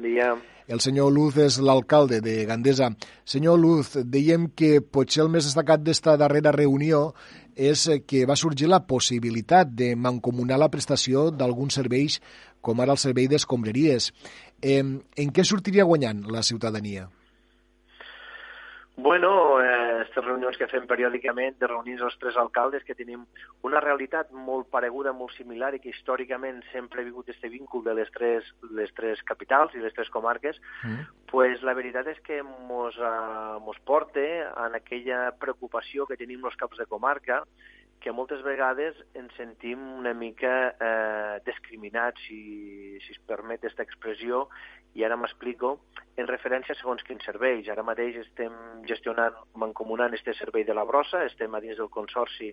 Bon dia. El senyor Luz és l'alcalde de Gandesa. Senyor Luz, dèiem que potser el més destacat d'esta darrera reunió és que va sorgir la possibilitat de mancomunar la prestació d'alguns serveis, com ara el servei d'escombraries. Eh, en què sortiria guanyant la ciutadania? Bueno, eh, aquestes reunions que fem periòdicament, de reunir els tres alcaldes, que tenim una realitat molt pareguda, molt similar, i que històricament sempre ha vingut aquest vínculo de les tres, les tres capitals i les tres comarques, mm. pues la veritat és que mos, uh, mos porta en aquella preocupació que tenim els caps de comarca, que moltes vegades ens sentim una mica eh, discriminats, si, si es permet aquesta expressió, i ara m'explico, en referència segons quins serveis. Ara mateix estem gestionant, mancomunant este servei de la brossa, estem a dins del consorci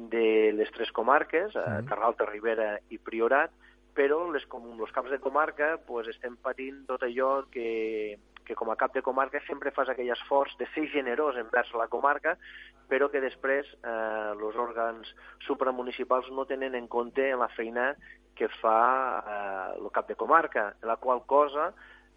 de les tres comarques, sí. Terralta, Ribera i Priorat, però les, com els caps de comarca pues, estem patint tot allò que, que com a cap de comarca sempre fas aquell esforç de ser generós envers la comarca, però que després eh, els òrgans supramunicipals no tenen en compte la feina que fa eh, el cap de comarca, la qual cosa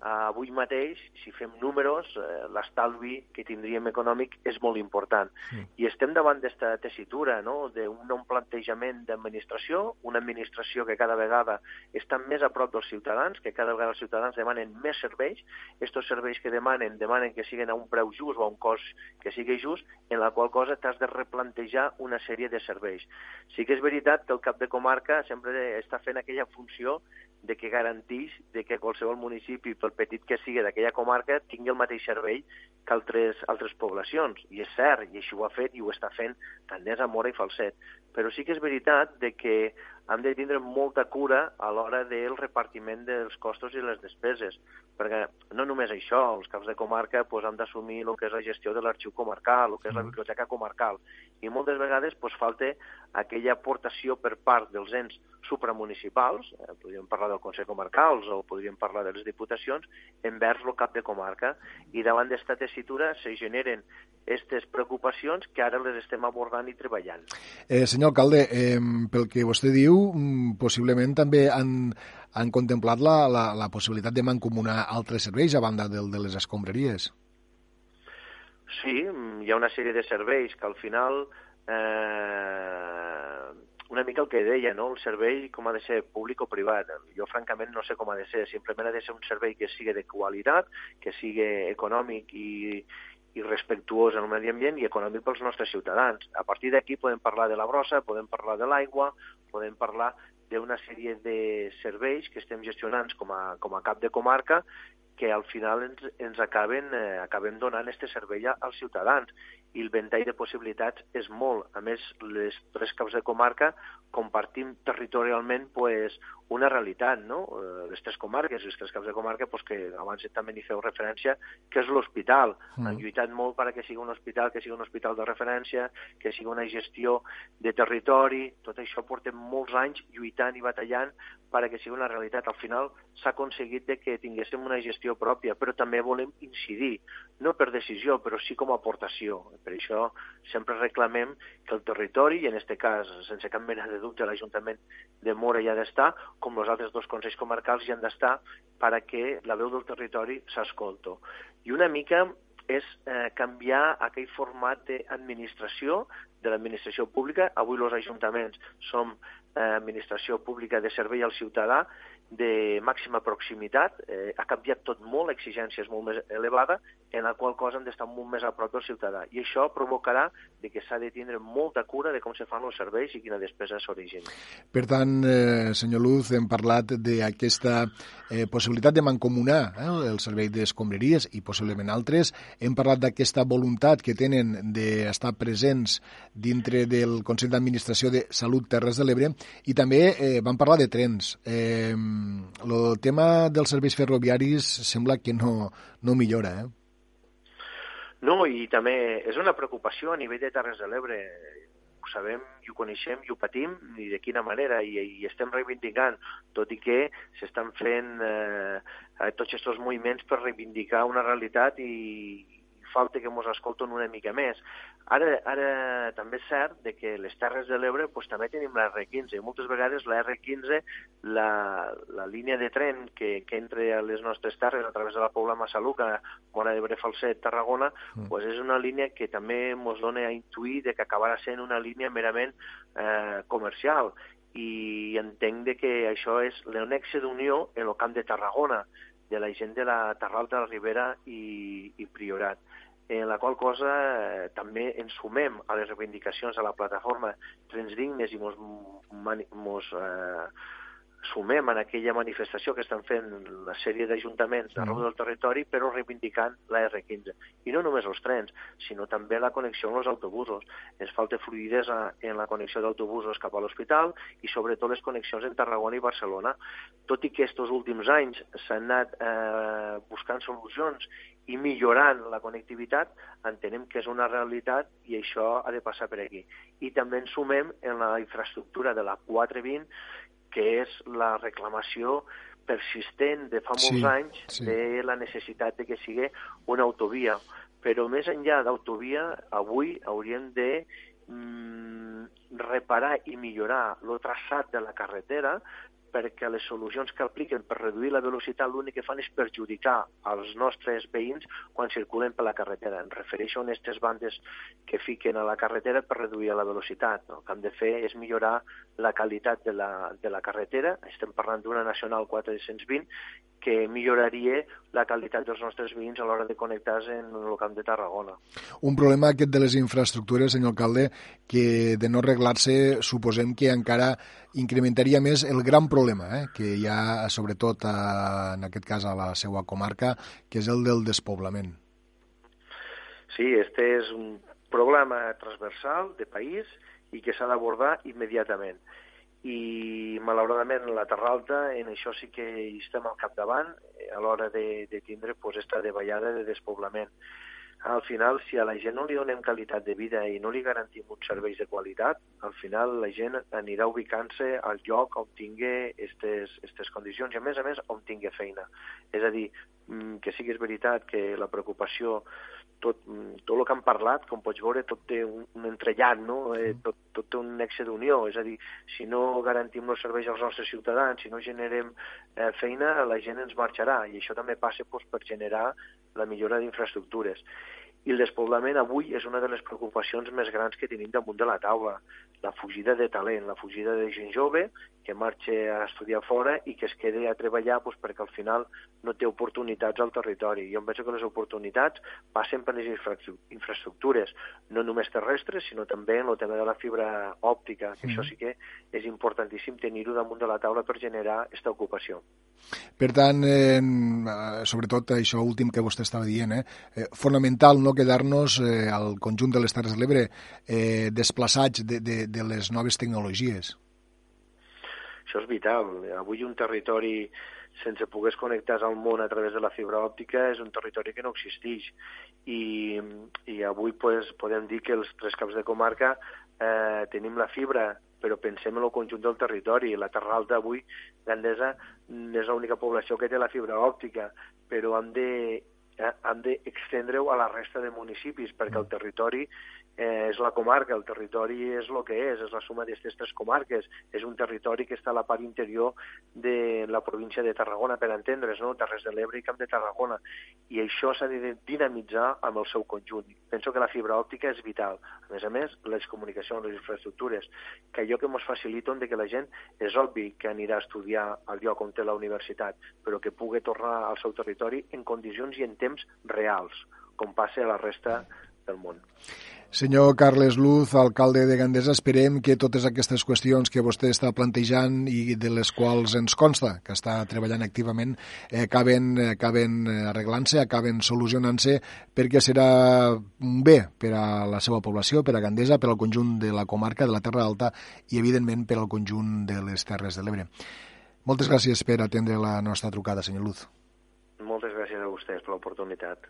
Uh, avui mateix, si fem números, uh, l'estalvi que tindríem econòmic és molt important. Sí. I estem davant d'aquesta tessitura, no?, d'un nou plantejament d'administració, una administració que cada vegada està més a prop dels ciutadans, que cada vegada els ciutadans demanen més serveis, aquests serveis que demanen, demanen que siguin a un preu just o a un cost que sigui just, en la qual cosa t'has de replantejar una sèrie de serveis. Sí que és veritat que el cap de comarca sempre està fent aquella funció de que garantís de que qualsevol municipi, pel petit que sigui d'aquella comarca, tingui el mateix servei que altres, altres poblacions. I és cert, i així ho ha fet i ho està fent Candesa, Mora i Falset. Però sí que és veritat de que hem de tindre molta cura a l'hora del repartiment dels costos i les despeses, perquè no només això, els caps de comarca pues, han d'assumir el que és la gestió de l'arxiu comarcal, el que és la biblioteca comarcal, i moltes vegades pues, falta aquella aportació per part dels ens supramunicipals, eh, podríem parlar del Consell Comarcal o podríem parlar de les diputacions, envers el cap de comarca, i davant d'esta tessitura se generen aquestes preocupacions que ara les estem abordant i treballant. Eh, senyor alcalde, eh, pel que vostè diu, mm, possiblement també han, han contemplat la, la, la possibilitat de mancomunar altres serveis a banda del de les escombraries. Sí, hi ha una sèrie de serveis que al final eh, una mica el que deia, no? el servei com ha de ser públic o privat. Jo francament no sé com ha de ser, simplement ha de ser un servei que sigui de qualitat, que sigui econòmic i, i respectuós el medi ambient i econòmic pels nostres ciutadans. A partir d'aquí podem parlar de la brossa, podem parlar de l'aigua, podem parlar d'una sèrie de serveis que estem gestionant com a, com a cap de comarca que al final ens, ens acaben, eh, acabem donant aquest servei als ciutadans i el ventall de possibilitats és molt. A més, les tres caps de comarca compartim territorialment pues, una realitat, no? Eh, les tres comarques, les tres caps de comarca, pues, que abans també n'hi feu referència, que és l'hospital. Mm. Han lluitat molt perquè sigui un hospital, que sigui un hospital de referència, que sigui una gestió de territori, tot això portem molts anys lluitant i batallant perquè sigui una realitat. Al final s'ha aconseguit de que tinguéssim una gestió pròpia, però també volem incidir, no per decisió, però sí com a aportació. Per això sempre reclamem que el territori, i en aquest cas, sense cap mena de dubte, l'Ajuntament de Mora hi ha d'estar, com els altres dos consells comarcals hi han d'estar perquè la veu del territori s'escolto. I una mica és eh, canviar aquell format d'administració, de l'administració pública. Avui els ajuntaments som eh, administració pública de servei al ciutadà de màxima proximitat, eh, ha canviat tot molt, l'exigència és molt més elevada, en la qual cosa hem d'estar molt més a prop del ciutadà. I això provocarà de que s'ha de tindre molta cura de com se fan els serveis i quina despesa s'origina. Per tant, eh, senyor Luz, hem parlat d'aquesta eh, possibilitat de mancomunar eh, el servei d'escombraries i possiblement altres. Hem parlat d'aquesta voluntat que tenen d'estar presents dintre del Consell d'Administració de Salut Terres de l'Ebre i també eh, vam parlar de trens. Eh, el tema dels serveis ferroviaris sembla que no, no millora, eh? No, i també és una preocupació a nivell de Terres de l'Ebre. Ho sabem i ho coneixem i ho patim i de quina manera i, i estem reivindicant, tot i que s'estan fent eh, tots aquests moviments per reivindicar una realitat i, falta que ens escolten una mica més. Ara, ara també és cert de que les Terres de l'Ebre pues, també tenim la R15. Moltes vegades la R15, la, la línia de tren que, que entra a les nostres terres a través de la Pobla Massaluca, Mora d'Ebre, Falset, Tarragona, mm. pues és una línia que també ens dona a intuir de que acabarà sent una línia merament eh, comercial i entenc de que això és l'enexe d'unió en el camp de Tarragona, de la gent de la Terralta, la Ribera i, i Priorat en la qual cosa eh, també ens sumem a les reivindicacions de la plataforma Trens Dignes i mos, mos eh, sumem en aquella manifestació que estan fent la sèrie d'ajuntaments d'arreu del territori, però reivindicant la R15. I no només els trens, sinó també la connexió amb els autobusos. Ens falta fluidesa en la connexió d'autobusos cap a l'hospital i sobretot les connexions en Tarragona i Barcelona. Tot i que aquests últims anys s'han anat eh, buscant solucions i millorant la connectivitat, entenem que és una realitat i això ha de passar per aquí. I també ens sumem en la infraestructura de la 420, que és la reclamació persistent de fa molts sí, anys sí. de la necessitat de que sigui una autovia. Però més enllà d'autovia, avui hauríem de mm, reparar i millorar el traçat de la carretera perquè les solucions que apliquen per reduir la velocitat l'únic que fan és perjudicar els nostres veïns quan circulen per la carretera. Em refereixo a aquestes bandes que fiquen a la carretera per reduir la velocitat. El que hem de fer és millorar la qualitat de la, de la carretera. Estem parlant d'una Nacional 420 que milloraria la qualitat dels nostres veïns a l'hora de connectar-se en el camp de Tarragona. Un problema aquest de les infraestructures, senyor alcalde, que de no arreglar-se suposem que encara incrementaria més el gran problema eh, que hi ha, sobretot, a, en aquest cas a la seva comarca, que és el del despoblament. Sí, este és un problema transversal de país i que s'ha d'abordar immediatament i malauradament la Terra Alta en això sí que hi estem al capdavant eh, a l'hora de, de tindre pues, esta davallada de despoblament. Al final, si a la gent no li donem qualitat de vida i no li garantim uns serveis de qualitat, al final la gent anirà ubicant-se al lloc on tingui aquestes condicions i, a més a més, on tingui feina. És a dir, mm, que sigui veritat que la preocupació tot, tot el que han parlat, com pots veure, tot té un, un entrellat, no? Eh, tot, tot té un nexe d'unió, és a dir, si no garantim els serveis als nostres ciutadans, si no generem eh, feina, la gent ens marxarà, i això també passa doncs, per generar la millora d'infraestructures. I el despoblament avui és una de les preocupacions més grans que tenim damunt de la taula. La fugida de talent, la fugida de gent jove que marxa a estudiar fora i que es quede a treballar doncs, perquè al final no té oportunitats al territori. Jo em penso que les oportunitats passen per les infraestructures, no només terrestres, sinó també en el tema de la fibra òptica, que mm. això sí que és importantíssim tenir-ho damunt de la taula per generar aquesta ocupació. Per tant, eh, sobretot això últim que vostè estava dient, eh, eh, fonamental no quedar-nos eh, al conjunt de les Terres de l'Ebre eh, desplaçats de, de, de les noves tecnologies. Això és vital. Avui un territori sense poder connectar al món a través de la fibra òptica és un territori que no existeix. I, i avui pues, podem dir que els tres caps de comarca eh, tenim la fibra però pensem en el conjunt del territori. La Terra Alta avui, Gandesa, és l'única població que té la fibra òptica, però hem de eh, hem d'extendre-ho a la resta de municipis, perquè el territori eh, és la comarca, el territori és el que és, és la suma d'aquestes tres comarques, és un territori que està a la part interior de la província de Tarragona, per entendre's, no? Terres de l'Ebre i Camp de Tarragona, i això s'ha de dinamitzar amb el seu conjunt. Penso que la fibra òptica és vital. A més a més, les comunicacions, les infraestructures, que allò que ens faciliten de que la gent és obvi que anirà a estudiar al lloc on té la universitat, però que pugui tornar al seu territori en condicions i en temps reals, com passa a la resta del món. Senyor Carles Luz, alcalde de Gandesa, esperem que totes aquestes qüestions que vostè està plantejant i de les quals ens consta que està treballant activament eh, acaben, acaben arreglant-se, acaben solucionant-se perquè serà un bé per a la seva població, per a Gandesa, per al conjunt de la comarca de la Terra Alta i, evidentment, per al conjunt de les Terres de l'Ebre. Moltes gràcies per atendre la nostra trucada, senyor Luz. Moltes gràcies a vostès per l'oportunitat.